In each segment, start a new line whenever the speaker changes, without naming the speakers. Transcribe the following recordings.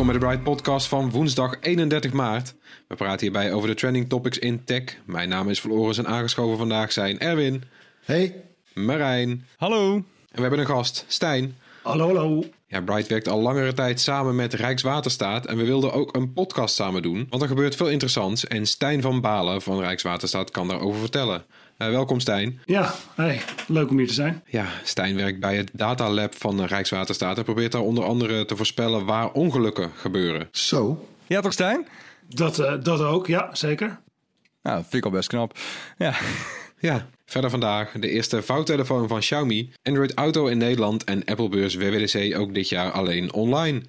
Welkom bij de Bright Podcast van woensdag 31 maart. We praten hierbij over de trending topics in tech. Mijn naam is Floris en aangeschoven vandaag zijn Erwin,
Hey.
Marijn
Hallo.
en we hebben een gast, Stijn.
Hallo, hallo.
Ja, Bright werkt al langere tijd samen met Rijkswaterstaat en we wilden ook een podcast samen doen, want er gebeurt veel interessants en Stijn van Balen van Rijkswaterstaat kan daarover vertellen. Eh, welkom Stijn.
Ja, hey, leuk om hier te zijn.
Ja, Stijn werkt bij het Data Lab van Rijkswaterstaat en probeert daar onder andere te voorspellen waar ongelukken gebeuren.
Zo.
Ja, toch Stijn?
Dat, eh, dat ook, ja, zeker.
Nou, dat vind ik al best knap. Ja.
Ja, verder vandaag de eerste vouwtelefoon van Xiaomi, Android Auto in Nederland en Apple-beurs WWDC ook dit jaar alleen online.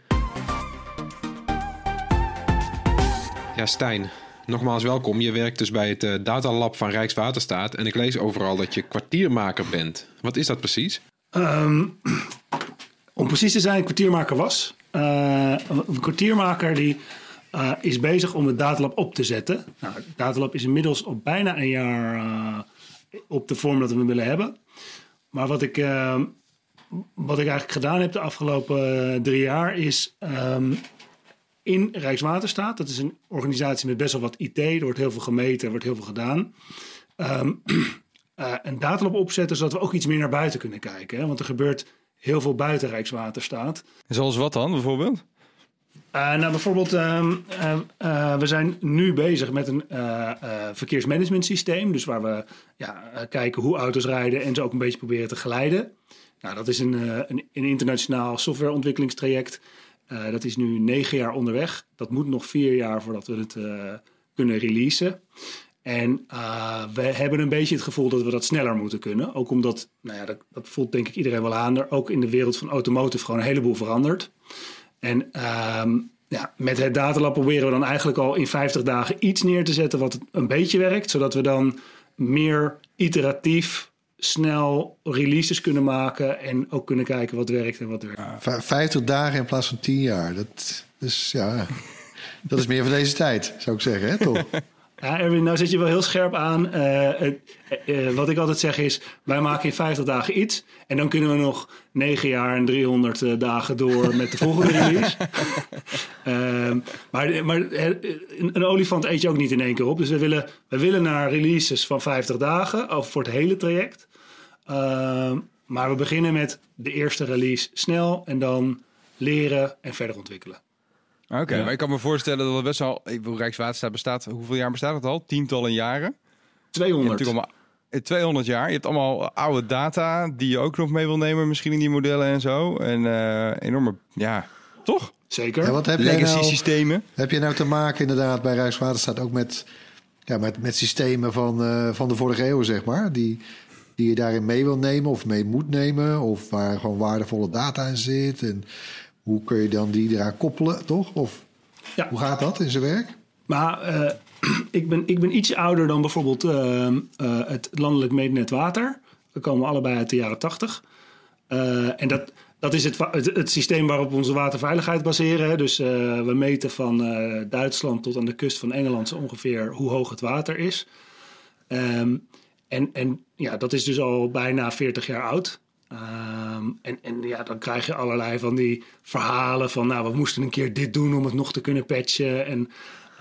Ja, Stijn, nogmaals welkom. Je werkt dus bij het eh, Datalab van Rijkswaterstaat en ik lees overal dat je kwartiermaker bent. Wat is dat precies?
Ehm, om precies te zijn, kwartiermaker was. Eh, een kwartiermaker die eh, is bezig om het datalab op te zetten. Nou, het datalab is inmiddels al bijna een jaar op de vorm dat we willen hebben. Maar wat ik, ehm, wat ik eigenlijk gedaan heb de afgelopen eh, drie jaar is ehm, in Rijkswaterstaat. Dat is een organisatie met best wel wat IT. Er wordt heel veel gemeten, er wordt heel veel gedaan. Ehm, eh, een datalab opzetten zodat we ook iets meer naar buiten kunnen kijken. Hè? Want er gebeurt heel veel buiten Rijkswaterstaat.
Zoals wat dan, bijvoorbeeld?
Eh, nou, bijvoorbeeld, ehm, eh, eh, we zijn nu bezig met een verkeersmanagement systeem. Dus waar we ja, kijken hoe auto's rijden en ze ook een beetje proberen te geleiden. Nou, dat is een, een, internationaal softwareontwikkelingstraject. Dat is nu negen jaar onderweg. Dat moet nog vier jaar voordat we het kunnen releasen. En we hebben een beetje het gevoel dat we dat sneller moeten kunnen. Ook omdat, nou ja, dat, dat voelt denk ik iedereen wel aan. Er ook in de wereld van automotive gewoon een heleboel verandert. En ehm, ja, met het datalab proberen we dan eigenlijk al in 50 dagen iets neer te zetten wat een beetje werkt. Zodat we dan meer iteratief, snel releases kunnen maken. En ook kunnen kijken wat werkt en wat werkt.
V- 50 dagen in plaats van 10 jaar. Dat is, ja, dat is meer van deze tijd, zou ik zeggen, hè, toch?
Ja, Erwin, nou zit je wel heel scherp aan. Eh, eh, eh, wat ik altijd zeg is, wij maken in 50 dagen iets. En dan kunnen we nog 9 jaar en 300 eh, dagen door met de volgende release. Ehm, maar maar een, een olifant eet je ook niet in één keer op. Dus we willen, we willen naar releases van 50 dagen, of voor het hele traject. Ehm, maar we beginnen met de eerste release snel en dan leren en verder ontwikkelen.
Oké, maar ik kan me voorstellen dat het best wel... Rijkswaterstaat bestaat... Hoeveel jaar bestaat het al? Tientallen jaren? Je hebt
200.
natuurlijk allemaal... eh, 200 jaar. Je hebt allemaal oude data die je ook nog mee wil nemen, misschien in die modellen en zo. En eh, enorme, ja, toch?
Zeker.
En wat heb
Legacy
nou,
systemen.
heb je nou te maken inderdaad bij Rijkswaterstaat ook met, ja, met, met systemen van, eh, van de vorige eeuw, zeg maar? Die, die je daarin mee wil nemen of mee moet nemen? Of waar gewoon waardevolle data in zit? En hoe kun je dan die eraan koppelen, toch? Of
Ja.
hoe gaat dat in zijn werk?
Maar eh, ik, ben, ik ben iets ouder dan bijvoorbeeld eh, eh, het landelijk meetnet water. We komen allebei uit de jaren tachtig. en dat, dat is het, het, het systeem waarop we onze waterveiligheid baseren. hè. Dus we meten van Duitsland tot aan de kust van Engeland zo ongeveer hoe hoog het water is. Ehm, en, en ja, dat is dus al bijna 40 jaar oud. Ehm, en, en ja, dan krijg je allerlei van die verhalen van... nou, we moesten een keer dit doen om het nog te kunnen patchen. En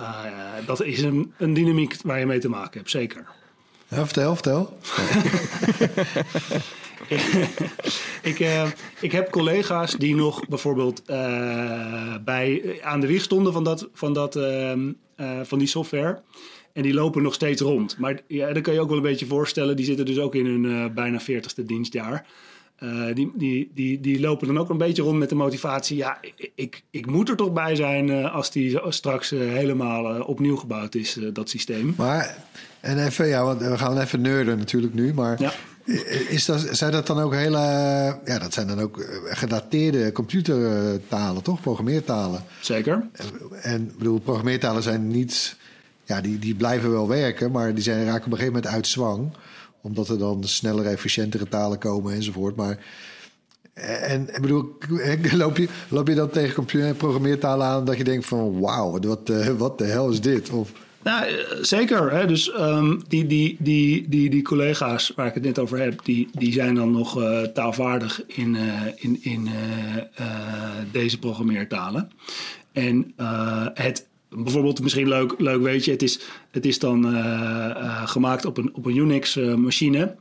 uh, dat is een, een dynamiek waar je mee te maken hebt, zeker.
Ja, vertel, vertel.
ik, eh, ik heb collega's die nog bijvoorbeeld eh, bij, aan de wieg stonden van, dat, van, dat, ehm, eh, van die software. En die lopen nog steeds rond. Maar ja, dat kan je ook wel een beetje voorstellen. Die zitten dus ook in hun eh, bijna 40ste dienstjaar. Eh, die, die, die, die lopen dan ook een beetje rond met de motivatie. Ja, ik, ik, ik moet er toch bij zijn eh, als die straks eh, helemaal opnieuw gebouwd is, dat systeem.
Maar, en even, ja, want we gaan even nerden natuurlijk nu, maar
Ja.
is dat, zijn dat dan ook hele, ja, dat zijn dan ook gedateerde computertalen, toch? Programmeertalen.
Zeker.
En ik bedoel, programmeertalen zijn niet, ja, die, die blijven wel werken, maar die zijn, raken op een gegeven moment uit zwang. Omdat er dan snellere, efficiëntere talen komen enzovoort. Maar, en ik bedoel, loop je, loop je dan tegen computer- programmeertalen aan dat je denkt van, wauw, wat, eh, wat de hel is dit? Of,
Nou, eh, zeker. Hè? Dus ehm, die, die, die, die, die collega's waar ik het net over heb, die, die zijn dan nog eh, taalvaardig in, eh, in, in eh, eh, deze programmeertalen. En eh, het, bijvoorbeeld, misschien leuk, leuk weet je, het is, het is dan eh, eh, gemaakt op een, op een Unix-machine.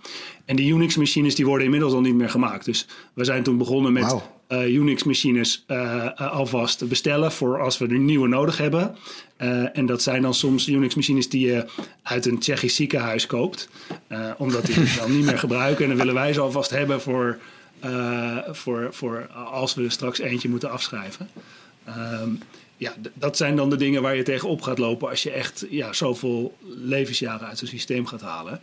en die Unix-machines die worden inmiddels al niet meer gemaakt. Dus we zijn toen begonnen met eh, Unix-machines eh, eh, alvast bestellen voor als we er nieuwe nodig hebben. Eh, en dat zijn dan soms Unix-machines die je uit een Tsjechisch ziekenhuis koopt, eh, omdat die het dan niet meer gebruiken. En dan willen wij ze alvast hebben voor, eh, voor, voor als we er straks eentje moeten afschrijven. Ehm, ja, dat zijn dan de dingen waar je tegenop gaat lopen als je echt ja, zoveel levensjaren uit zo'n systeem gaat halen.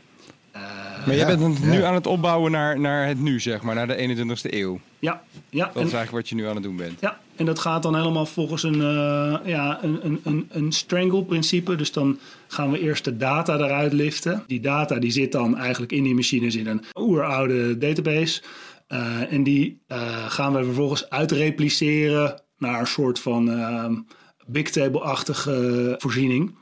Eh,
Maar jij
Ja,
bent nu
ja.
aan het opbouwen naar, naar het nu, zeg maar, naar de 21ste eeuw.
ja, ja,
Dat
en-
is eigenlijk wat je nu aan het doen bent.
Ja, en dat gaat dan helemaal volgens een, eh, ja, een, een, een, een strangle-principe. Dus dan gaan we eerst de data eruit liften. Die data die zit dan eigenlijk in die machines in een oeroude database. Eh, en die eh, gaan we vervolgens uitrepliceren naar een soort van ehm bigtable-achtige voorziening.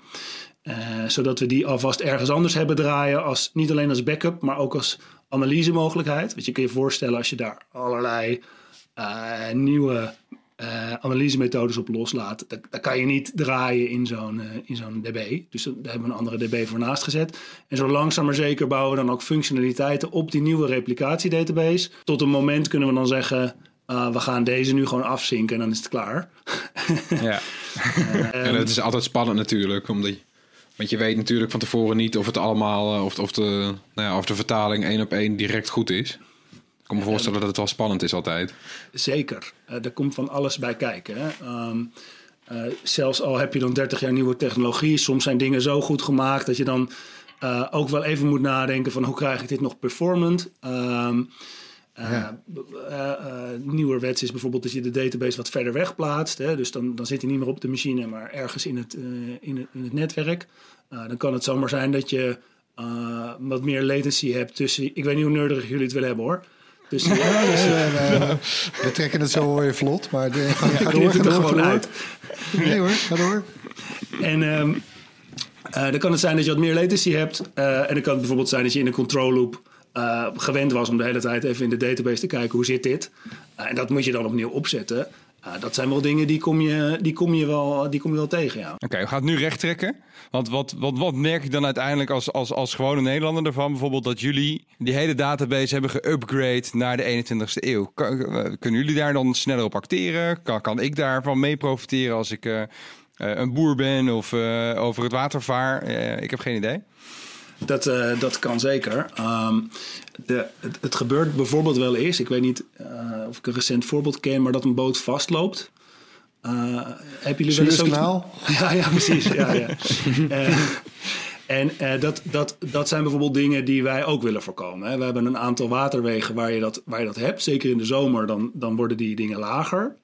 Eh, zodat we die alvast ergens anders hebben draaien, als, niet alleen als backup, maar ook als analysemogelijkheid. Want je kan je voorstellen als je daar allerlei eh, nieuwe eh, analysemethodes op loslaat, dat, kan je niet draaien in zo'n in zo'n DB. Dus daar hebben we een andere DB voor naast gezet. En zo langzaam maar zeker bouwen we dan ook functionaliteiten op die nieuwe replicatiedatabase. Tot een moment kunnen we dan zeggen, eh, we gaan deze nu gewoon afzinken en dan is het klaar.
Ja.
En het is altijd spannend natuurlijk, omdat je, want je weet natuurlijk van tevoren niet of het allemaal, eh, of, of, de, nou ja, of de vertaling één op één direct goed is. Ik kan me voorstellen dat het wel spannend is altijd.
Zeker. Eh er komt van alles bij kijken. Hè. Ehm, eh, zelfs al heb je dan 30 jaar nieuwe technologie, soms zijn dingen zo goed gemaakt dat je dan ook wel even moet nadenken van hoe krijg ik dit nog performant. Ehm eh,
Ja.
eh, eh, nieuwerwets is bijvoorbeeld dat je de database wat verder weg plaatst. Hè? Dus dan, dan zit hij niet meer op de machine, maar ergens in het, eh, in het, in het netwerk. Eh, dan kan het zomaar zijn dat je eh, wat meer latency hebt tussen... Ik weet niet hoe nerdig jullie het willen hebben hoor. Tussen, tussen-
Eh, we trekken het zo weer vlot, maar de, ga, ga door, ga
het er
door, ga
gewoon
door.
uit.
Nee hoor, ga door.
En ehm, eh, dan kan het zijn dat je wat meer latency hebt. eh, en dan kan het bijvoorbeeld zijn dat je in een control loop eh, gewend was om de hele tijd even in de database te kijken hoe zit dit. Eh, en dat moet je dan opnieuw opzetten. Eh, dat zijn wel dingen die kom je, die kom je, wel, die kom je wel tegen, ja.
Oké, we gaan het nu recht trekken. Want wat, wat, wat merk je dan uiteindelijk als, als, als gewone Nederlander ervan? Bijvoorbeeld dat jullie die hele database hebben geupgrade naar de 21ste eeuw. Kunnen jullie daar dan sneller op acteren? Kan, kan ik daarvan mee profiteren als ik een boer ben of over het water vaar? Ik heb geen idee.
Dat, eh, dat kan zeker. Ehm, de, het, het gebeurt bijvoorbeeld wel eens, ik weet niet eh, of ik een recent voorbeeld ken, maar dat een boot vastloopt. Eh hebben jullie wel eens? Ja, ja, precies. Ja, ja. En eh, dat, dat, dat zijn bijvoorbeeld dingen die wij ook willen voorkomen. Hè. We hebben een aantal waterwegen waar je dat, waar je dat hebt. Zeker in de zomer, dan, dan worden die dingen lager.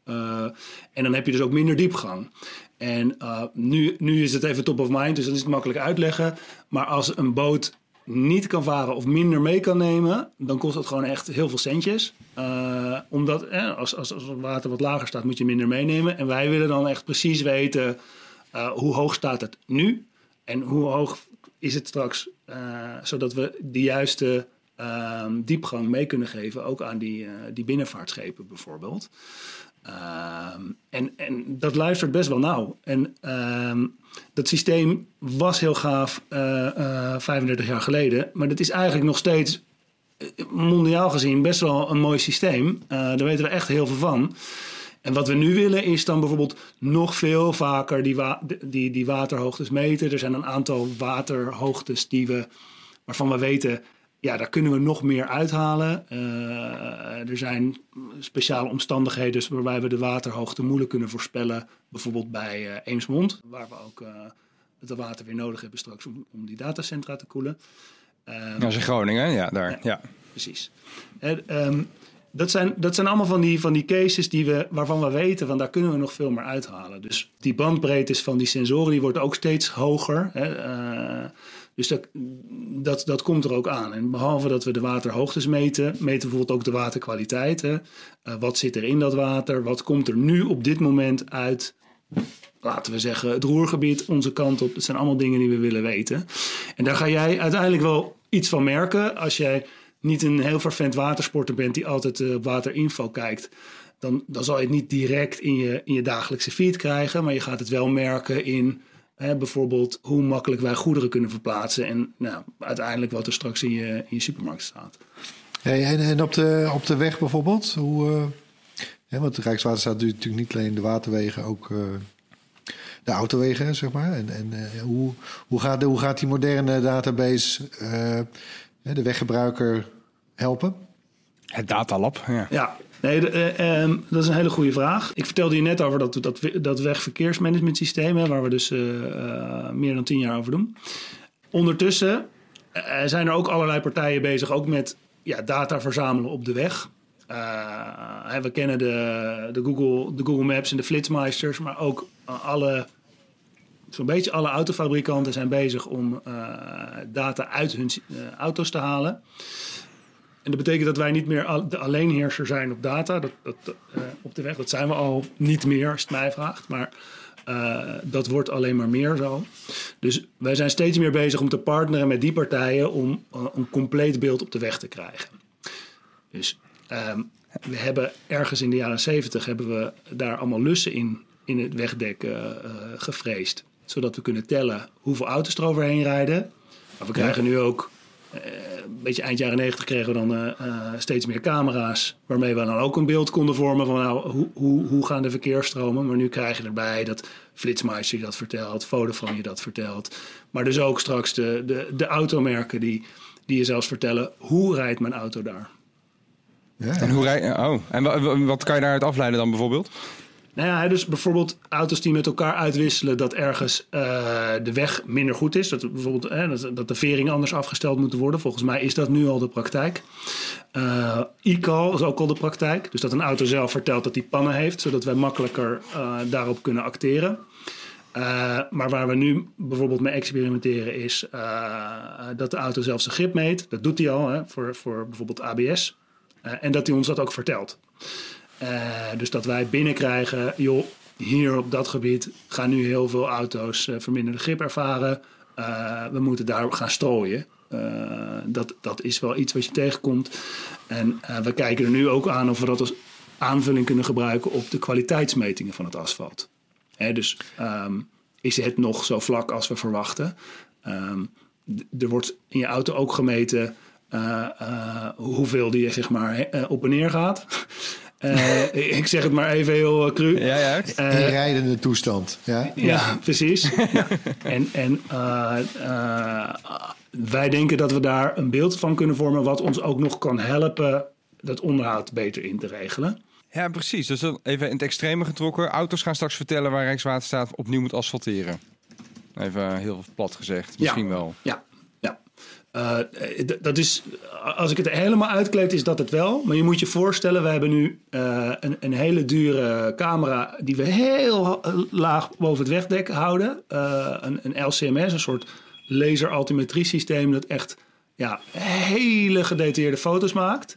En dan heb je dus ook minder diepgang. En eh, nu, nu is het even top of mind, dus dan is het makkelijk uitleggen. Maar als een boot niet kan varen of minder mee kan nemen, dan kost dat gewoon echt heel veel centjes. Eh, omdat eh, als, als, als het water wat lager staat, moet je minder meenemen. En wij willen dan echt precies weten hoe hoog staat het nu en hoe hoog is het straks, zodat we de juiste ehm, diepgang mee kunnen geven, ook aan die, die binnenvaartschepen bijvoorbeeld. Ehm, en, en dat luistert best wel nauw. En ehm, dat systeem was heel gaaf eh, eh, 35 jaar geleden, maar dat is eigenlijk nog steeds mondiaal gezien best wel een mooi systeem. Daar weten we echt heel veel van. En wat we nu willen is dan bijvoorbeeld nog veel vaker die, die, die waterhoogtes meten. Er zijn een aantal waterhoogtes die we, waarvan we weten, ja, daar kunnen we nog meer uithalen. Uh, er zijn speciale omstandigheden waarbij we de waterhoogte moeilijk kunnen voorspellen. Bijvoorbeeld bij uh, Eemsmond, waar we ook uh, het water weer nodig hebben straks om, om die datacentra te koelen.
Um, dat is in Groningen, ja, daar. Ja, ja.
Precies. En, um, dat zijn, dat zijn allemaal van die, van die cases die we, waarvan we weten, van daar kunnen we nog veel meer uithalen. Dus die bandbreedtes van die sensoren die wordt ook steeds hoger. Hè, dus dat, dat, dat komt er ook aan. En behalve dat we de waterhoogtes meten, meten bijvoorbeeld ook de waterkwaliteit. Hè. Uh, wat zit er in dat water? Wat komt er nu op dit moment uit laten we zeggen, het roergebied, onze kant op. Dat zijn allemaal dingen die we willen weten. En daar ga jij uiteindelijk wel iets van merken als jij niet een heel vervent watersporter bent die altijd uh, op waterinfo kijkt. Dan, dan zal je het niet direct in je, in je dagelijkse feed krijgen, maar je gaat het wel merken in hè, bijvoorbeeld hoe makkelijk wij goederen kunnen verplaatsen en nou, uiteindelijk wat er straks in je, in je supermarkt staat.
Hey, en, en op, de, op de weg bijvoorbeeld, hoe, uh, hè, want de Rijkswaterstaat doet natuurlijk niet alleen de waterwegen, ook uh, de autowegen, zeg maar. En, en uh, hoe, hoe, gaat, hoe gaat die moderne database uh, de weggebruiker helpen?
Het datalab, ja.
Ja, nee, uh, um, dat is een hele goede vraag. Ik vertelde je net over dat, dat, dat wegverkeersmanagementsysteem... Hè, waar we dus meer dan tien jaar over doen. Ondertussen zijn er ook allerlei partijen bezig... ook met ja, data verzamelen op de weg... We kennen de, de, Google, de Google Maps en de Flitsmeisters, maar ook alle, zo'n beetje alle autofabrikanten zijn bezig om data uit hun auto's te halen. En dat betekent dat wij niet meer de alleenheerser zijn op data, dat, dat, op de weg. Dat zijn we al niet meer, als het mij vraagt, maar dat wordt alleen maar meer zo. Dus wij zijn steeds meer bezig om te partneren met die partijen om een compleet beeld op de weg te krijgen. Dus Um, we hebben ergens in de jaren zeventig hebben we daar allemaal lussen in, in het wegdek gevreesd. Zodat we kunnen tellen hoeveel auto's er overheen rijden. Maar we krijgen nu ook, een beetje eind jaren negentig kregen we dan steeds meer camera's. Waarmee we dan ook een beeld konden vormen van nou, hoe, hoe, hoe gaan de verkeersstromen. Maar nu krijg je erbij dat Flitsmeister je dat vertelt, Vodafone je dat vertelt. Maar dus ook straks de, de, de automerken die, die je zelfs vertellen hoe rijdt mijn auto daar.
Ja. En, hoe rij, oh. en wat kan je daaruit afleiden dan bijvoorbeeld?
Nou ja, dus bijvoorbeeld auto's die met elkaar uitwisselen dat ergens uh, de weg minder goed is. Dat, bijvoorbeeld, eh, dat, de veringen anders afgesteld moeten worden. Volgens mij is dat nu al de praktijk. Uh, e-call is ook al de praktijk. Dus dat een auto zelf vertelt dat hij pannen heeft, zodat wij makkelijker uh, daarop kunnen acteren. maar waar we nu bijvoorbeeld mee experimenteren is dat de auto zelf zijn grip meet. Dat doet hij al hè, voor, voor bijvoorbeeld ABS. En dat hij ons dat ook vertelt. Uh, dus dat wij binnenkrijgen, joh, hier op dat gebied gaan nu heel veel auto's uh, verminderde grip ervaren. we moeten daar gaan strooien. dat, dat is wel iets wat je tegenkomt. En we kijken er nu ook aan of we dat als aanvulling kunnen gebruiken op de kwaliteitsmetingen van het asfalt. Dus um, is het nog zo vlak als we verwachten? Um, er wordt in je auto ook gemeten hoeveel die zeg maar op en neer gaat. Ik zeg het maar even heel cru.
Ja, ja.
In rijdende toestand. Ja,
ja precies. ja. En, en wij denken dat we daar een beeld van kunnen vormen... wat ons ook nog kan helpen dat onderhoud beter in te regelen.
Ja, precies. Dus even in het extreme getrokken. Auto's gaan straks vertellen waar Rijkswaterstaat opnieuw moet asfalteren. Even heel plat gezegd. Misschien
ja.
wel.
Ja, uh, dat is, als ik het helemaal uitkleed, is dat het wel. Maar je moet je voorstellen, we hebben nu uh, een, een, hele dure camera die we heel laag boven het wegdek houden. Een, een, LCMS, een soort laser systeem dat echt ja, hele gedetailleerde foto's maakt.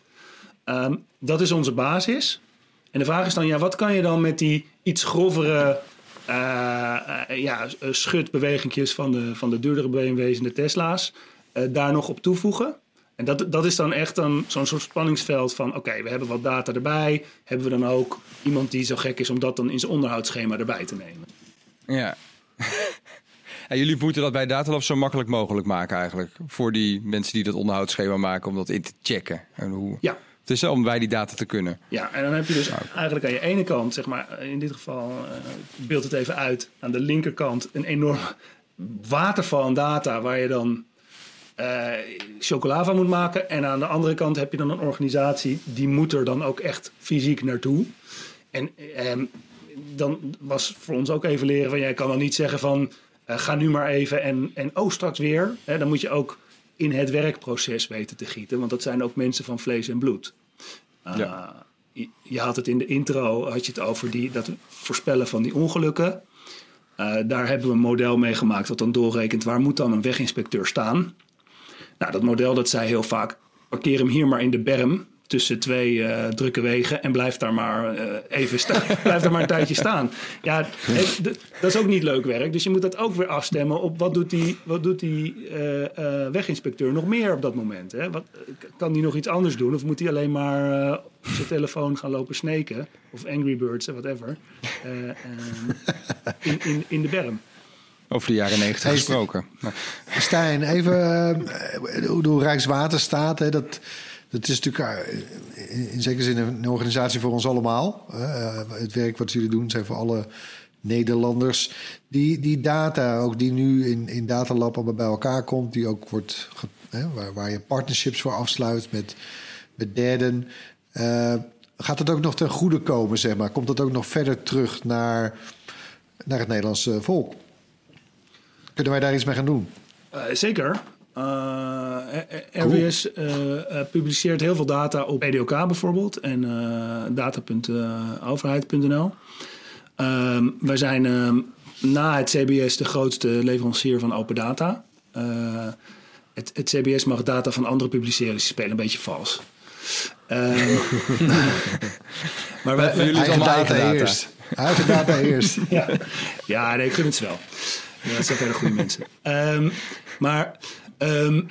Um, dat is onze basis. En de vraag is dan, ja, wat kan je dan met die iets grovere ja, schutbewegingjes van de, van de duurdere BMW's en de Tesla's daar nog op toevoegen. En dat, dat is dan echt zo'n soort spanningsveld van... oké, we hebben wat data erbij. Hebben we dan ook iemand die zo gek is om dat dan in zijn onderhoudsschema erbij te nemen?
Ja. En jullie moeten dat bij Datalab zo makkelijk mogelijk maken eigenlijk. Voor die mensen die dat onderhoudsschema maken om dat in te checken. En hoe...
Ja.
Het is om bij die data te kunnen.
Ja, en dan heb je dus eigenlijk aan je ene kant, zeg maar, in dit geval, uh, ik beeld het even uit, aan de linkerkant een enorm waterval aan data waar je dan uh, moet maken. En aan de andere kant heb je dan een organisatie die moet er dan ook echt fysiek naartoe. En um, dan was voor ons ook even leren van, jij kan dan niet zeggen van, uh, ga nu maar even en, en oh, straks weer. Dan moet je ook in het werkproces weten te gieten. Want dat zijn ook mensen van vlees en bloed. Uh, ja. je, je, had het in de intro had je het over die, dat voorspellen van die ongelukken. Uh, daar hebben we een model mee gemaakt dat dan doorrekent waar moet dan een weginspecteur staan. Nou, dat model dat zei heel vaak, parkeer hem hier maar in de berm tussen twee uh, drukke wegen en blijf daar maar uh, even staan. blijf daar maar een tijdje staan. Ja, dat is ook niet leuk werk. Dus je moet dat ook weer afstemmen op wat doet die, wat doet die uh, weginspecteur nog meer op dat moment. Hè? Wat, kan die nog iets anders doen? Of moet hij alleen maar op zijn telefoon gaan lopen sneken? Of Angry Birds, whatever. in, in, in de berm.
Over de jaren negentig hey, gesproken.
Stijn, even uh, hoe Rijkswaterstaat, hè, dat, dat is natuurlijk uh, in zekere zin een organisatie voor ons allemaal. Uh, het werk wat jullie doen zijn voor alle Nederlanders. Die, die data, ook die nu in, in Datalab allemaal bij elkaar komt, die ook wordt, waar, waar je partnerships voor afsluit met, met derden. gaat het ook nog ten goede komen, zeg maar? Komt dat ook nog verder terug naar, naar het Nederlandse volk? Kunnen wij daar iets mee gaan doen?
Uh, zeker. Uh, RWS cool. uh, publiceert heel veel data op EDOK bijvoorbeeld en data.overheid.nl. Um, wij zijn um, na het CBS de grootste leverancier van open data. Het, het, CBS mag data van anderen publiceren, dus die spelen een beetje vals. Um,
maar wij, wij, jullie eigen data, data eerst. Eigen data eerst.
ja. ja, nee, ik gun het wel. Ja, dat zijn hele goede mensen. Um, maar um,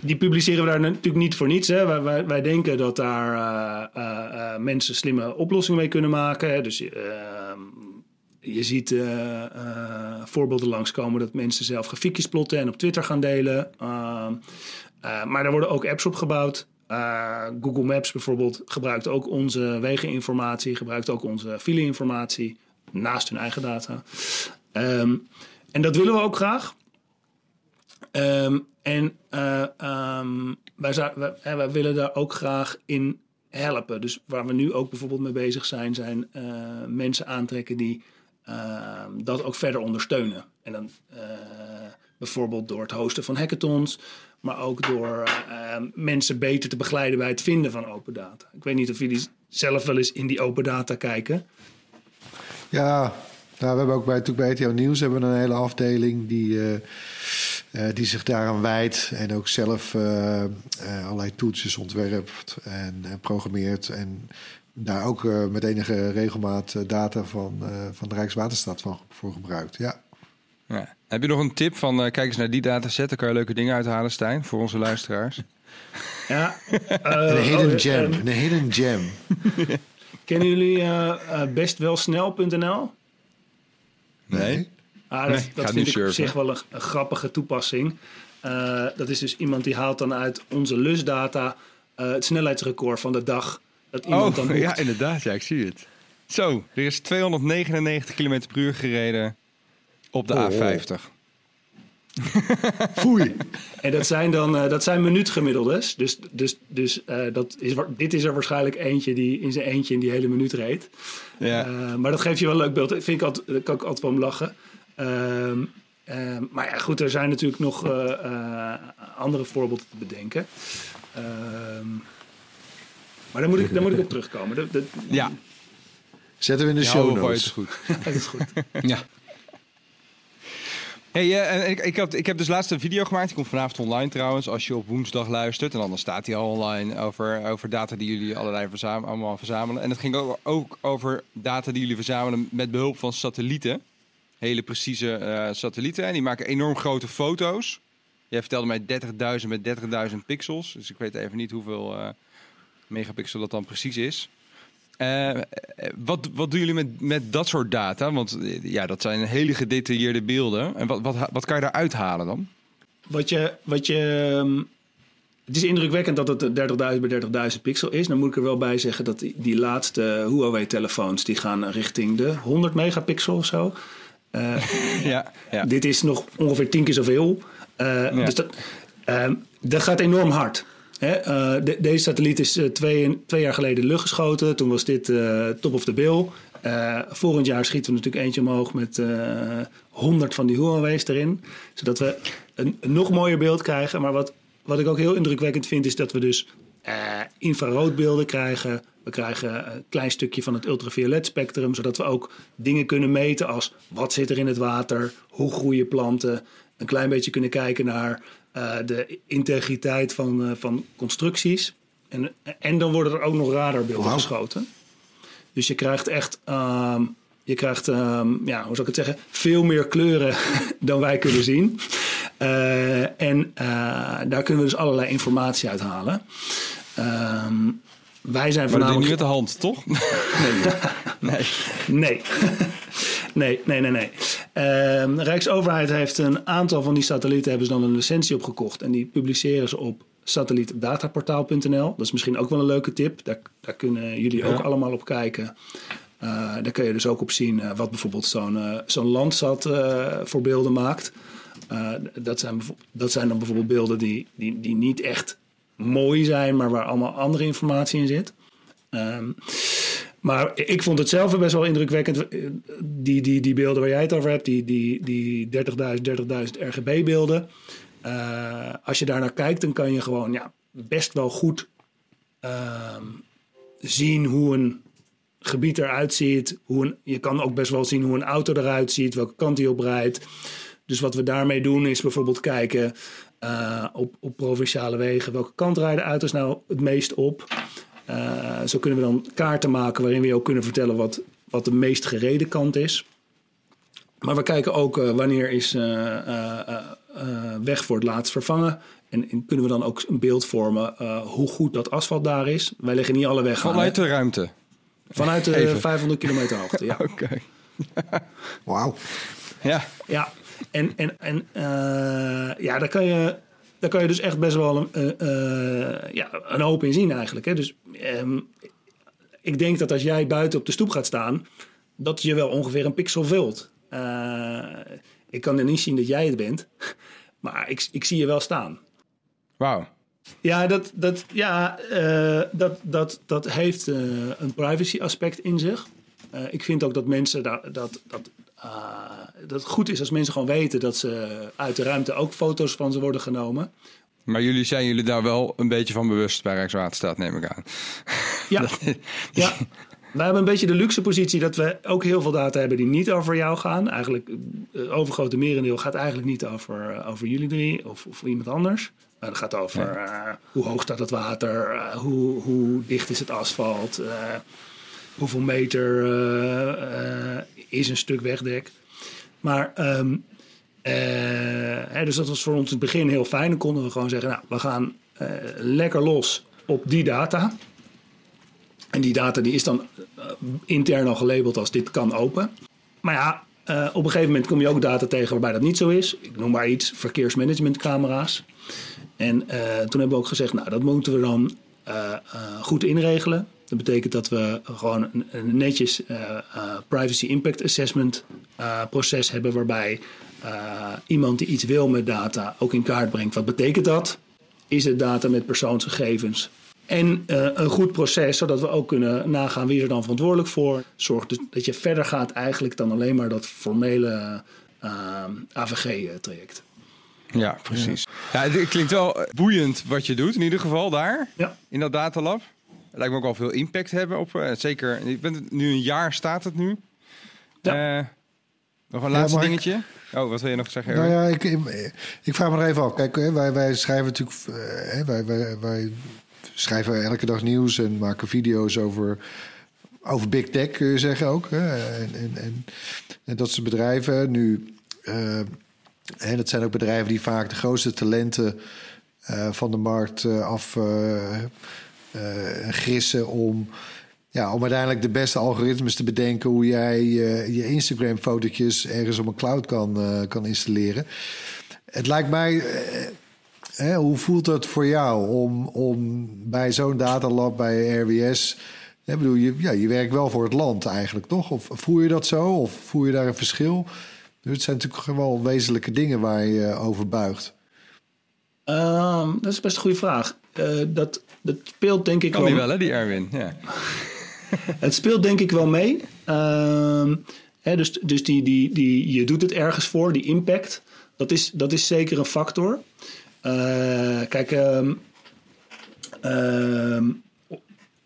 die publiceren we daar natuurlijk niet voor niets. Hè. Wij, wij, wij denken dat daar uh, uh, uh, mensen slimme oplossingen mee kunnen maken. Dus je ziet voorbeelden langskomen dat mensen zelf grafiekjes plotten en op Twitter gaan delen. Ehm, maar er worden ook apps op gebouwd. Google Maps bijvoorbeeld gebruikt ook onze wegeninformatie, gebruikt ook onze fileinformatie naast hun eigen data. Um, en dat willen we ook graag. Um, en uh, um, wij, willen daar ook graag in helpen. Dus waar we nu ook bijvoorbeeld mee bezig zijn, zijn uh, mensen aantrekken die uh, dat ook verder ondersteunen. En dan uh, bijvoorbeeld door het hosten van hackathons, maar ook door mensen beter te begeleiden bij het vinden van open data. Ik weet niet of jullie zelf wel eens in die open data kijken.
Ja, nou, we hebben ook bij, natuurlijk bij RTL Nieuws hebben we een hele afdeling die, uh, uh, die zich daaraan wijdt. En ook zelf uh, allerlei toetsjes ontwerpt en, en, programmeert. En daar ook met enige regelmaat data van, van de Rijkswaterstaat van, voor gebruikt. Ja.
ja. Heb je nog een tip van kijk eens naar die dataset, daar kan je leuke dingen uithalen, Stijn, voor onze luisteraars?
Ja,
een hidden oh, gem. een hidden gem.
Kennen jullie bestwelsnel.nl?
Nee.
Ah, dat, nee, dat vind ik surfen. op zich wel een, een grappige toepassing. Uh, dat is dus iemand die haalt dan uit onze lusdata uh, het snelheidsrecord van de dag. Dat iemand
oh,
dan
ja, inderdaad. Ja, ik zie het. Zo, er is 299 km per uur gereden op de oh, A50.
Foei.
en dat zijn dan uh, dat zijn minuutgemiddeldes. Dus, dus, dus uh, dat is, dit is er waarschijnlijk eentje die in zijn eentje in die hele minuut reed. Ja. Uh, maar dat geeft je wel een leuk beeld. Ik vind ik altijd, daar kan ik altijd wel om lachen. Ehm, ehm, maar ja, goed, er zijn natuurlijk nog andere voorbeelden te bedenken. Ehm, maar daar moet ik, daar moet ik op terugkomen. Dat, dat,
ja.
Zetten we in de
ja,
show notes.
Goed.
dat is goed.
ja. Hey, uh, ik, ik, heb, ik heb dus laatst een video gemaakt. Die komt vanavond online trouwens, als je op woensdag luistert. En dan staat die al online over, over data die jullie allerlei verzamelen, allemaal verzamelen. En het ging ook, over data die jullie verzamelen met behulp van satellieten. Hele precieze uh, satellieten. En die maken enorm grote foto's. Jij vertelde mij 30.000 met 30.000 pixels. Dus ik weet even niet hoeveel uh, megapixel dat dan precies is. Eh, eh, wat, wat doen jullie met, met dat soort data? Want eh, ja, dat zijn hele gedetailleerde beelden. En wat, wat, wat kan je daaruit halen dan?
Wat je, wat je, ehm, het is indrukwekkend dat het 30.000 bij 30.000 pixel is. Dan moet ik er wel bij zeggen dat die, die laatste Huawei-telefoons... die gaan richting de 100 megapixel of zo. Uh,
ja, ja.
Dit is nog ongeveer tien keer zoveel. Uh, ja. Dus dat, uh, dat gaat enorm hard. De, deze satelliet is twee, twee, jaar geleden lucht geschoten. Toen was dit top of the bill. volgend jaar schieten we natuurlijk eentje omhoog met 100 van die Huawei's erin. Zodat we een, nog mooier beeld krijgen. Maar wat, wat ik ook heel indrukwekkend vind, is dat we dus infraroodbeelden krijgen. We krijgen een klein stukje van het ultraviolet spectrum, zodat we ook dingen kunnen meten als wat zit er in het water, hoe groeien planten. Een klein beetje kunnen kijken naar de integriteit van, uh, van constructies. En, en dan worden er ook nog radarbeelden wow. geschoten. Dus je krijgt echt, um, je krijgt, um, ja, hoe zou ik het zeggen, veel meer kleuren dan wij kunnen zien. Uh, en daar kunnen we dus allerlei informatie uit halen. Um, wij zijn
maar
voornamelijk...
niet met de hand, toch?
nee. nee. nee, nee, nee, nee. Uh, de Rijksoverheid heeft een aantal van die satellieten... hebben ze dan een licentie opgekocht. En die publiceren ze op satellietdataportaal.nl. Dat is misschien ook wel een leuke tip. Daar, daar kunnen jullie ja. ook allemaal op kijken. Uh, daar kun je dus ook op zien uh, wat bijvoorbeeld zo'n uh, zo'n Landsat voor beelden maakt. dat, zijn dat zijn dan bijvoorbeeld beelden die, die, die niet echt mooi zijn, maar waar allemaal andere informatie in zit. Um, maar ik vond het zelf best wel indrukwekkend. Die, die, die beelden waar jij het over hebt, die, die, die 30.000 30.000 RGB-beelden. Als je daar naar kijkt, dan kan je gewoon ja, best wel goed uh, zien hoe een gebied eruit ziet. Hoe je kan ook best wel zien hoe een auto eruit ziet, welke kant hij op rijdt. Dus wat we daarmee doen is bijvoorbeeld kijken uh, op, op provinciale wegen. Welke kant rijden auto's nou het meest op? Uh, zo kunnen we dan kaarten maken waarin we ook kunnen vertellen wat, wat de meest gereden kant is. Maar we kijken ook uh, wanneer is weg voor het laatst vervangen. En, en, kunnen we dan ook een beeld vormen hoe goed dat asfalt daar is. Wij leggen niet alle weg
Vanuit aan, de ruimte?
Vanuit de Even. 500 kilometer hoogte, ja.
Oké. Okay.
Wauw.
Ja.
Ja, en, en, en uh, ja, daar kan, je, daar kan je dus echt best wel een, uh, ja, een hoop in zien eigenlijk. Hè? Dus um, ik denk dat als jij buiten op de stoep gaat staan, dat je wel ongeveer een pixel vult. Uh, ik kan er niet zien dat jij het bent, maar ik, ik zie je wel staan.
Wauw.
Ja, dat, dat, ja dat, dat, dat heeft een privacy aspect in zich. ik vind ook dat mensen dat, dat, dat uh, dat het goed is als mensen gewoon weten dat ze uit de ruimte ook foto's van ze worden genomen.
Maar jullie zijn jullie daar wel een beetje van bewust bij Rijkswaterstaat, neem ik aan.
Ja, ja. wij hebben een beetje de luxe positie dat we ook heel veel data hebben die niet over jou gaan. Eigenlijk, het overgrote merendeel gaat eigenlijk niet over, over jullie drie of, of iemand anders. Maar het gaat over ja. uh, hoe hoog staat het water, uh, hoe, hoe dicht is het asfalt, hoeveel meter is een stuk wegdek. Maar, uh, hè, dus dat was voor ons in het begin heel fijn. Dan konden we gewoon zeggen, nou, we gaan lekker los op die data. En die data die is dan intern al gelabeld als dit kan open. Maar ja, op een gegeven moment kom je ook data tegen waarbij dat niet zo is. Ik noem maar iets, verkeersmanagementcamera's. En toen hebben we ook gezegd, nou, dat moeten we dan goed inregelen. Dat betekent dat we gewoon een, netjes uh, privacy impact assessment proces hebben waarbij iemand die iets wil met data ook in kaart brengt. Wat betekent dat? Is het data met persoonsgegevens? En een goed proces, zodat we ook kunnen nagaan wie er dan verantwoordelijk voor. Zorgt dus dat je verder gaat eigenlijk dan alleen maar dat formele AVG-traject.
Ja, precies. Ja. ja. het klinkt wel boeiend wat je doet, in ieder geval daar,
ja.
in dat datalab lijkt me ook al veel impact hebben op. Uh, zeker, ik ben nu een jaar staat het nu. Ja. Uh, nog een laatste ja, dingetje. Oh, wat wil je nog zeggen?
Nou ja, ik, ik, ik vraag me er even af. Kijk, wij, wij schrijven natuurlijk, uh, wij, wij, wij schrijven elke dag nieuws en maken video's over, over big tech, kun je zeggen ook. Hè? En, en, en, en, dat soort bedrijven. Nu, uh, en dat zijn ook bedrijven die vaak de grootste talenten uh, van de markt af uh, grissen om ja, om uiteindelijk de beste algoritmes te bedenken hoe jij je, je Instagram-fotootjes ergens op een cloud kan, eh, kan installeren. Het lijkt mij. eh, hoe voelt het voor jou om, om bij zo'n datalab bij RWS. Ik bedoel, je, ja, je werkt wel voor het land eigenlijk, toch? Of voel je dat zo? Of voel je daar een verschil? Dus het zijn natuurlijk wel wezenlijke dingen waar je je over buigt.
Ehm, dat is best een goede vraag. Eh, dat, dat speelt denk ik
Kan die wel, hè, die Erwin? Ja.
Het speelt denk ik wel mee. Ehm, hè, dus dus die, die, die, je doet het ergens voor, die impact. Dat is, dat is zeker een factor. Eh, kijk, ehm, ehm,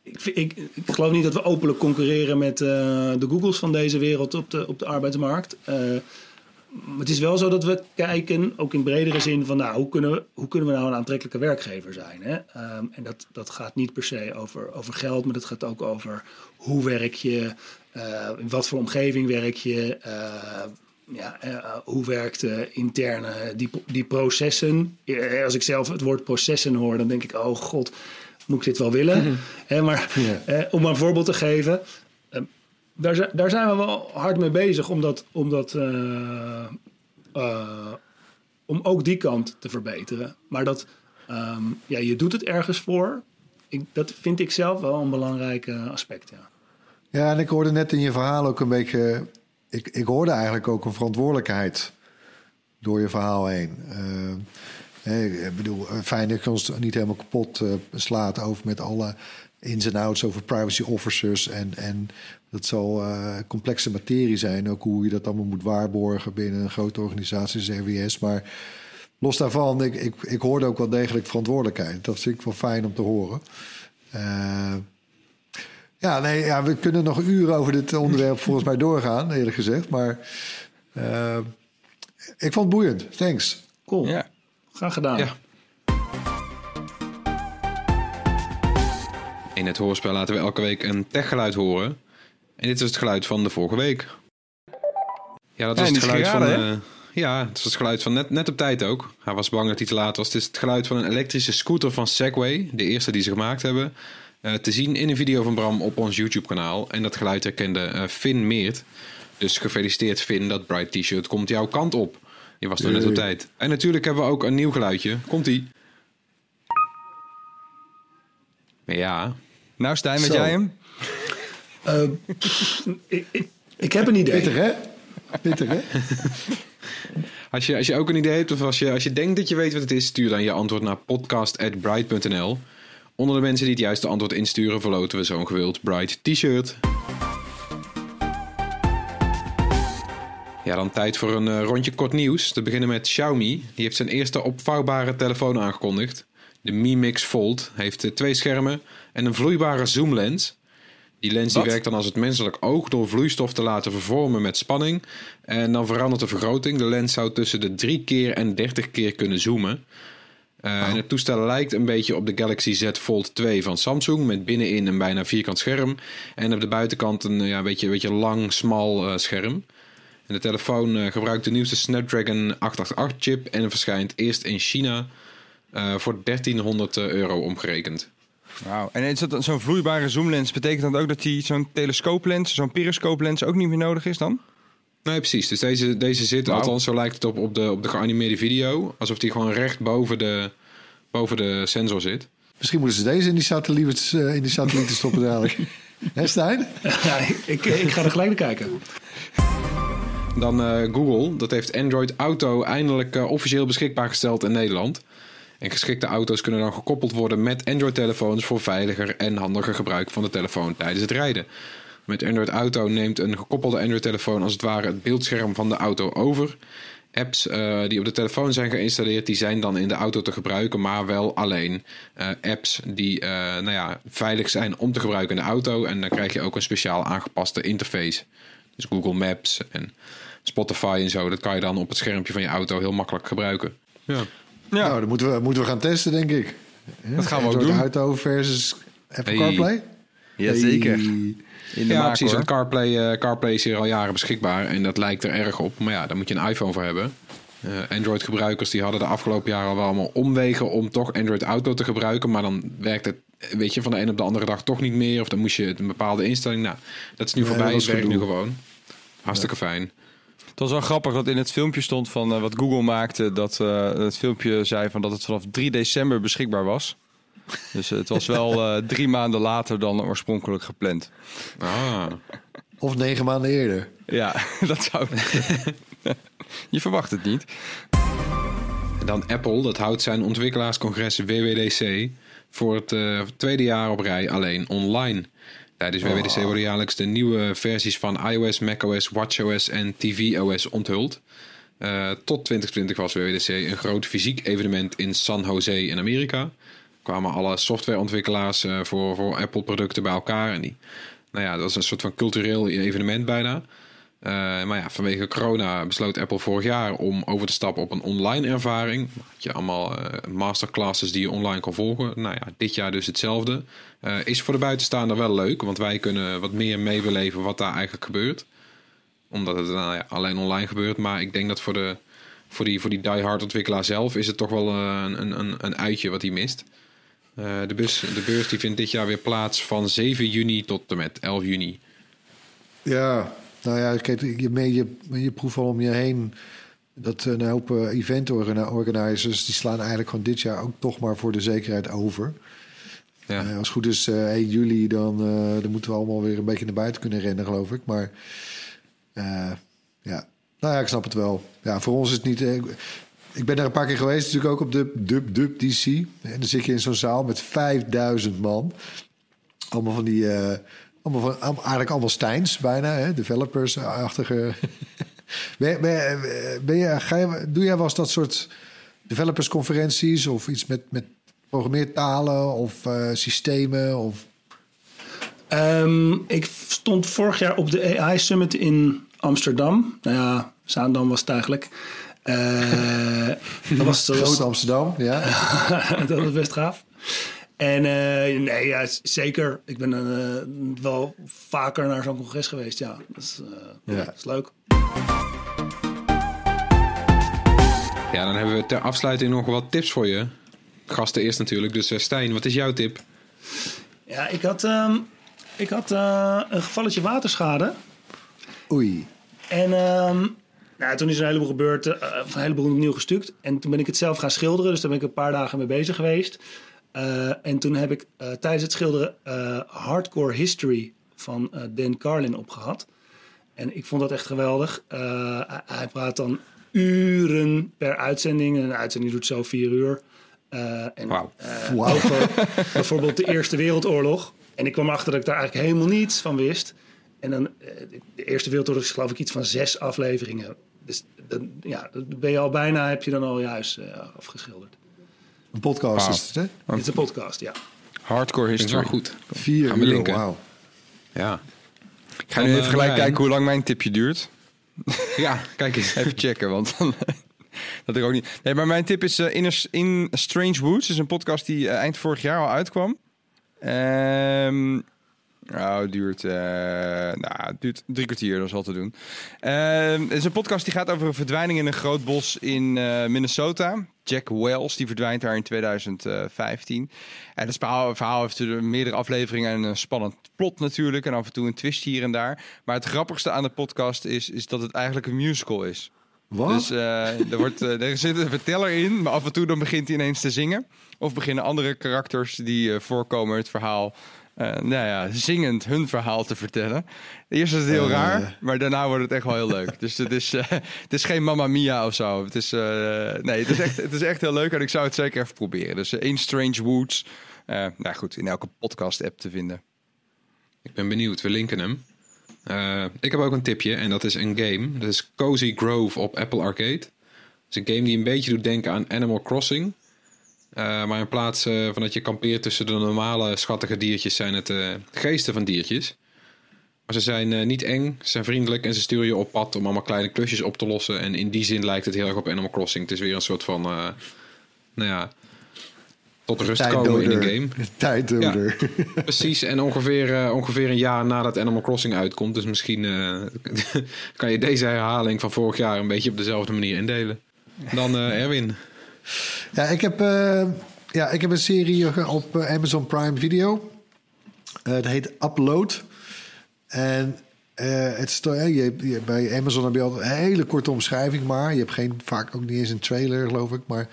ik, ik, ik geloof niet dat we openlijk concurreren met eh, de Googles van deze wereld op de, op de arbeidsmarkt. Maar het is wel zo dat we kijken, ook in bredere zin, van nou, hoe kunnen we, hoe kunnen we nou een aantrekkelijke werkgever zijn? Hè? Ehm, en dat, dat gaat niet per se over, over geld, maar dat gaat ook over hoe werk je, eh, in wat voor omgeving werk je, eh, ja, eh, hoe werkt de interne, die, die processen. Als ik zelf het woord processen hoor, dan denk ik, oh god, moet ik dit wel willen? Hè, maar
Ja.
eh, om maar een voorbeeld te geven, daar, daar zijn we wel hard mee bezig om dat, om dat eh, eh, om ook die kant te verbeteren. Maar dat, ehm, ja, je doet het ergens voor. Dat vind ik zelf wel een belangrijk eh, aspect, ja.
Ja, en ik hoorde net in je verhaal ook een beetje. Ik, ik hoorde eigenlijk ook een verantwoordelijkheid door je verhaal heen. Ik bedoel, fijn dat je ons niet helemaal kapot slaat over met alle ins en outs over privacy officers. En, en dat zal eh, complexe materie zijn. Ook hoe je dat allemaal moet waarborgen binnen een grote organisatie als RWS. Maar los daarvan, ik, ik, ik hoorde ook wel degelijk verantwoordelijkheid. Dat vind ik wel fijn om te horen. Eh, ja, nee, ja, we kunnen nog uren over dit onderwerp volgens mij doorgaan, eerlijk gezegd. Maar eh, ik vond het boeiend. Thanks.
Cool,
Ja.
graag gedaan.
Ja. In het hoorspel laten we elke week een techgeluid horen. En dit is het geluid van de vorige week. Ja, dat
Ja,
is het geluid van... eh, ja, het is het geluid van net, net op tijd ook. Hij was bang dat hij te laat was. Het is het geluid van een elektrische scooter van Segway. De eerste die ze gemaakt hebben. Eh, te zien in een video van Bram op ons YouTube-kanaal. En dat geluid herkende eh, Finn Meert. Dus gefeliciteerd Finn, dat Bright T-shirt komt jouw kant op. Je was er net op tijd. En natuurlijk hebben we ook een nieuw geluidje. Komt-ie. Ja,
Nou, Stijn, weet
Zo.
jij hem?
Eh, ik, ik, ik heb een idee.
Pittig, hè? Pittig, hè?
Als je, als je ook een idee hebt of als je, als je denkt dat je weet wat het is, stuur dan je antwoord naar podcast.bright.nl. Onder de mensen die het juiste antwoord insturen, verloten we zo'n gewild Bright t-shirt. Ja, dan tijd voor een eh, rondje kort nieuws. Te beginnen met Xiaomi. Die heeft zijn eerste opvouwbare telefoon aangekondigd. De Mi Mix Fold heeft eh, twee schermen en een vloeibare zoomlens. Die lens die werkt dan als het menselijk oog door vloeistof te laten vervormen met spanning. En dan verandert de vergroting. De lens zou tussen de 3 keer en 30 keer kunnen zoomen. Eh, En het toestel lijkt een beetje op de Galaxy Z Fold 2 van Samsung. Met binnenin een bijna vierkant scherm. En op de buitenkant een eh, ja, beetje, beetje lang, smal scherm. En de telefoon gebruikt de nieuwste Snapdragon 888 chip. En verschijnt eerst in China eh, voor 1300 euro omgerekend.
Wauw. En is dat zo'n vloeibare zoomlens? Betekent dat ook dat die zo'n telescooplens, zo'n periscooplens ook niet meer nodig is dan?
Nee, precies. Dus deze, deze zit, althans zo lijkt het op, op, de, op de geanimeerde video. Alsof die gewoon recht boven de, boven de sensor zit.
Misschien moeten ze deze in die satellieten, eh, in die satellieten stoppen dadelijk. Hè, Stijn?
Ja, ik, ik ga er gelijk naar kijken.
Dan eh, Google, dat heeft Android Auto eindelijk eh, officieel beschikbaar gesteld in Nederland. En geschikte auto's kunnen dan gekoppeld worden met Android-telefoons voor veiliger en handiger gebruik van de telefoon tijdens het rijden. Met Android Auto neemt een gekoppelde Android-telefoon als het ware het beeldscherm van de auto over. Apps eh, die op de telefoon zijn geïnstalleerd, die zijn dan in de auto te gebruiken, maar wel alleen eh, apps die eh, nou ja, veilig zijn om te gebruiken in de auto. En dan krijg je ook een speciaal aangepaste interface. Dus Google Maps en Spotify en zo, dat kan je dan op het schermpje van je auto heel makkelijk gebruiken. Ja.
Ja.
Nou, dat moeten we, moeten we gaan testen, denk ik. Ja,
Dat gaan we ook doen.
Auto versus Apple
Hey.
CarPlay.
Jazeker.
Hey.
In de
ja,
maak,
precies. CarPlay, eh, CarPlay is hier al jaren beschikbaar en dat lijkt er erg op. Maar ja, daar moet je een iPhone voor hebben. Eh, Android-gebruikers die hadden de afgelopen jaren al wel allemaal omwegen om toch Android Auto te gebruiken. Maar dan werkt het weet je, van de een op de andere dag toch niet meer. Of dan moest je een bepaalde instelling. Nou, dat is nu
Nee,
voorbij.
dat
Het werkt nu gewoon. Hartstikke fijn.
Het was wel grappig dat in het filmpje stond van eh, wat Google maakte. Dat eh, het filmpje zei van dat het vanaf 3 december beschikbaar was. Dus het was wel eh, drie maanden later dan oorspronkelijk gepland.
Ah.
Of negen maanden eerder.
Ja, dat zou. Je verwacht het niet.
En dan Apple, dat houdt zijn ontwikkelaarscongres WWDC voor het eh, tweede jaar op rij alleen online. Tijdens WWDC worden jaarlijks de nieuwe versies van iOS, macOS, watchOS en tvOS onthuld. Eh, tot 2020 was WWDC een groot fysiek evenement in San Jose in Amerika. kwamen alle softwareontwikkelaars eh, voor, voor Apple-producten bij elkaar. En die, nou ja, dat was een soort van cultureel evenement bijna. Eh, maar ja, vanwege corona besloot Apple vorig jaar om over te stappen op een online ervaring. Had je allemaal eh, masterclasses die je online kon volgen. Nou ja, dit jaar dus hetzelfde. Eh, is voor de buitenstaander wel leuk, want wij kunnen wat meer meebeleven wat daar eigenlijk gebeurt. Omdat het nou ja, alleen online gebeurt. Maar ik denk dat voor, de, voor die, voor die die-hard ontwikkelaar zelf is het toch wel een, een, een uitje wat hij mist. De, bus, de beurs die vindt dit jaar weer plaats van 7 juni tot en met 11 juni.
Ja, nou ja, kijk, je, mee, je, je proeft al om je heen dat een hoop eh, event orga- organizers... die slaan eigenlijk gewoon dit jaar ook toch maar voor de zekerheid over.
Ja.
Eh, als het goed is, eh 1 juli, dan, eh, dan moeten we allemaal weer een beetje naar buiten kunnen rennen, geloof ik. Maar eh, ja, nou ja, ik snap het wel. Ja, voor ons is het niet... eh, ik ben daar een paar keer geweest, natuurlijk ook op de Dub Dub DC. En dan zit je in zo'n zaal met 5000 man. Allemaal van die... allemaal van, eigenlijk allemaal Steins bijna, hè? developers-achtige... ben, ben, ben je, ga je, doe jij wel eens dat soort developersconferenties... of iets met, met programmeertalen of eh, systemen? Of...
Ehm, ik stond vorig jaar op de AI Summit in Amsterdam. Nou ja, Zaandam was het eigenlijk. Eh, dat, was, dat,
Groot
was,
Amsterdam, ja.
dat was best gaaf. En eh, nee, ja, zeker. Ik ben eh, wel vaker naar zo'n congres geweest. Ja, dat is, eh,
Ja.
dat is leuk.
Ja, dan hebben we ter afsluiting nog wat tips voor je. Gasten eerst natuurlijk. Dus Stijn, wat is jouw tip?
Ja, ik had, ehm, ik had eh, een gevalletje waterschade.
Oei.
En ehm, nou, toen is er een heleboel gebeurd, eh, een heleboel opnieuw gestuukt. En toen ben ik het zelf gaan schilderen, dus daar ben ik een paar dagen mee bezig geweest. Eh, en toen heb ik eh, tijdens het schilderen eh, Hardcore History van Dan Carlin opgehad. En ik vond dat echt geweldig. Hij- praat dan uren per uitzending. En een uitzending doet zo vier uur. Eh, en, over bijvoorbeeld de Eerste Wereldoorlog. En ik kwam achter dat ik daar eigenlijk helemaal niets van wist. En dan, de Eerste Wereldoorlog is geloof ik iets van zes afleveringen. Dus dan, ja, dan ben je al bijna, heb je dan al juist afgeschilderd.
Een podcast is het, hè?
Dit is een podcast, ja.
Hardcore history.
goed.
Vier
Gaan we
uur,
linken.
wauw.
Ja.
Ik ga nu even
eh,
gelijk kijken hoe lang mijn tipje duurt.
Ja, kijk eens.
Even checken, want dan... dat ik ook niet... Nee, maar mijn tip is eh, in, a, in Strange Woods. is een podcast die eh, eind vorig jaar al uitkwam. Ehm nou, het duurt, eh, nou, het duurt drie kwartier, dat is al te doen. Ehm, het is een podcast die gaat over een verdwijning in een groot bos in eh, Minnesota. Jack Wells, die verdwijnt daar in 2015. En het verhaal, verhaal heeft er meerdere afleveringen en een spannend plot natuurlijk. En af en toe een twist hier en daar. Maar het grappigste aan de podcast is, is dat het eigenlijk een musical is.
Wat?
Dus eh, er, wordt, er zit een verteller in, maar af en toe dan begint hij ineens te zingen. Of beginnen andere karakters die eh, voorkomen het verhaal, nou ja, zingend hun verhaal te vertellen. Eerst is het heel
Eh.
raar, maar daarna wordt het echt wel heel leuk. Dus het is, eh, het is geen Mamma Mia of zo. Het is, eh, nee, het is, echt, het is echt heel leuk en ik zou het zeker even proberen. Dus eh, In Strange Woods, eh, nou goed, in elke podcast-app te vinden.
Ik ben benieuwd, we linken hem. Eh, ik heb ook een tipje en dat is een game. Dat is Cozy Grove op Apple Arcade. Het is een game die een beetje doet denken aan Animal Crossing. Eh, maar in plaats eh, van dat je kampeert tussen de normale schattige diertjes, zijn het eh, geesten van diertjes. Maar ze zijn niet eng, ze zijn vriendelijk en ze sturen je op pad om allemaal kleine klusjes op te lossen. En in die zin lijkt het heel erg op Animal Crossing. Het is weer een soort van, nou ja, tot rust komen in een game.
Tijddoder.
Precies, en ongeveer, ongeveer een jaar nadat Animal Crossing uitkomt. Dus misschien kan je deze herhaling van vorig jaar een beetje op dezelfde manier indelen. Dan Erwin.
Ja, ik heb, eh, ja, ik heb een serie op eh, Amazon Prime Video. Eh, het heet Upload. En eh, het je, je- bij Amazon heb je altijd een hele korte omschrijving, maar je hebt geen, vaak ook niet eens een trailer, geloof ik. Maar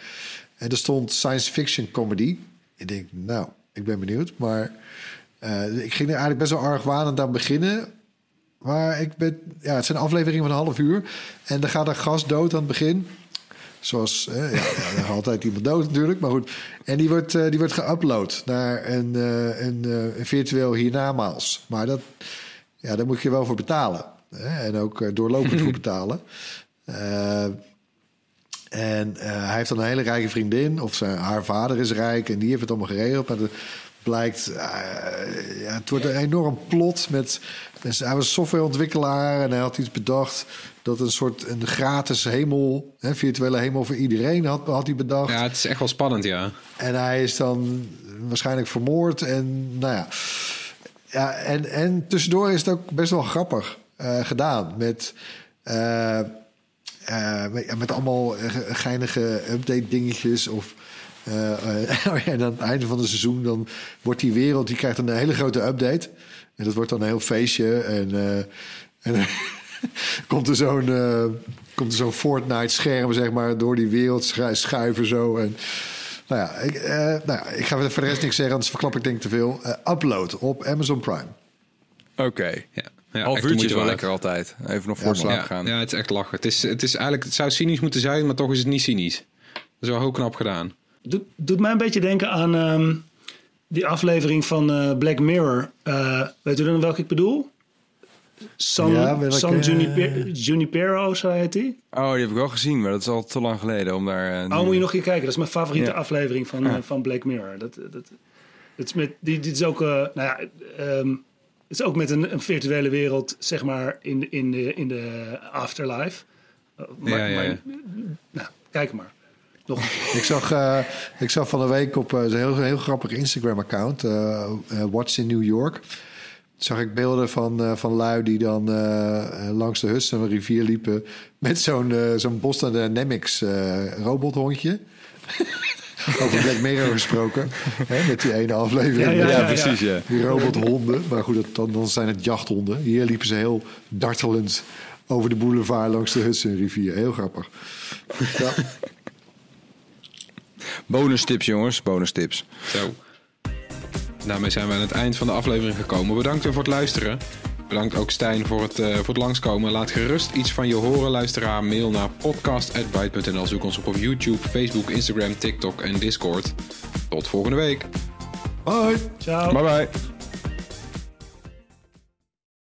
er stond science fiction comedy. Ik denk, nou, ik ben benieuwd. Maar ik ging er eigenlijk best wel argwanend aan beginnen. Maar ik ben, ja, het zijn afleveringen van een half uur. En er gaat een gast dood aan het begin. Zoals, ja, ja, altijd iemand dood natuurlijk, maar goed. En die wordt, eh, die wordt geüpload naar een, eh, een, eh, een virtueel hiernamaals. Maar dat, ja, daar moet je wel voor betalen. Hè? En ook doorlopend voor betalen. En hij heeft dan een hele rijke vriendin, of zijn, haar vader is rijk en die heeft het allemaal geregeld. Maar blijkt, eh, ja, het wordt een enorm plot met. dus hij was softwareontwikkelaar en hij had iets bedacht dat een soort een gratis hemel, hè, virtuele hemel voor iedereen had, had hij bedacht.
Ja, het is echt wel spannend, ja.
En hij is dan waarschijnlijk vermoord. En nou ja. ja en, en tussendoor is het ook best wel grappig eh, gedaan. Met, eh, met, met allemaal geinige update dingetjes. Of, en aan het einde van het seizoen dan wordt die wereld... die krijgt een hele grote update. En dat wordt dan een heel feestje. En, eh, en komt er zo'n... eh, komt er zo'n Fortnite-scherm, zeg maar, door die wereld schu- schuiven zo. En, nou ja, ik, eh, nou ja, ik ga voor de rest niks zeggen, anders verklap ik denk ik te veel. Eh, upload op Amazon Prime.
Oké.
ja. ja
Half uurtje is wel lekker altijd. Even nog voor
Ja,
slaap
Ja,
gaan.
ja, het is echt lachen. Het, is, het, is eigenlijk, het zou cynisch moeten zijn, maar toch is het niet cynisch. Dat is wel heel knap gedaan.
Doet, doet mij een beetje denken aan ehm, die aflevering van eh, Black Mirror. Eh, weet u dan welke ik bedoel? San,
Ja, welke-
San Juniper, Junipero, zo heet die.
Oh, die heb ik wel gezien, maar dat is al te lang geleden om daar... eh,
Oh, moet je nog een keer kijken. Dat is mijn favoriete
Ja.
aflevering van, van Black Mirror. Dat, dat, dat is met, die, dit is ook, eh, nou ja, ehm, het is ook met een, een virtuele wereld, zeg maar, in, de- in, de, in de afterlife. Maar,
Ja, ja, ja.
maar- nou, kijk maar. Nog
Ik zag, eh, ik zag van de week op eh, een heel, heel grappig Instagram-account, eh eh, What's in New York. Zag ik beelden van, eh, van lui die dan langs de Hudson rivier liepen met zo'n zo'n Boston Dynamics eh robothondje. Over Black Mirror gesproken, hè, met die ene aflevering.
Ja, ja,
ja,
ja,
precies, ja.
Die robothonden. Maar goed, dat, dan, dan zijn het jachthonden. Hier liepen ze heel dartelend over de boulevard langs de Hudsonrivier. Heel grappig. Ja.
Bonus tips, jongens. Bonus tips.
Zo. Daarmee zijn we aan het eind van de aflevering gekomen. Bedankt weer voor het luisteren. Bedankt ook Stijn voor het, eh, voor het langskomen. Laat gerust iets van je horen, luisteraar. Mail naar podcast.byte.nl. Zoek ons op op YouTube, Facebook, Instagram, TikTok en Discord. Tot volgende week.
Bye.
ciao.
Bye bye.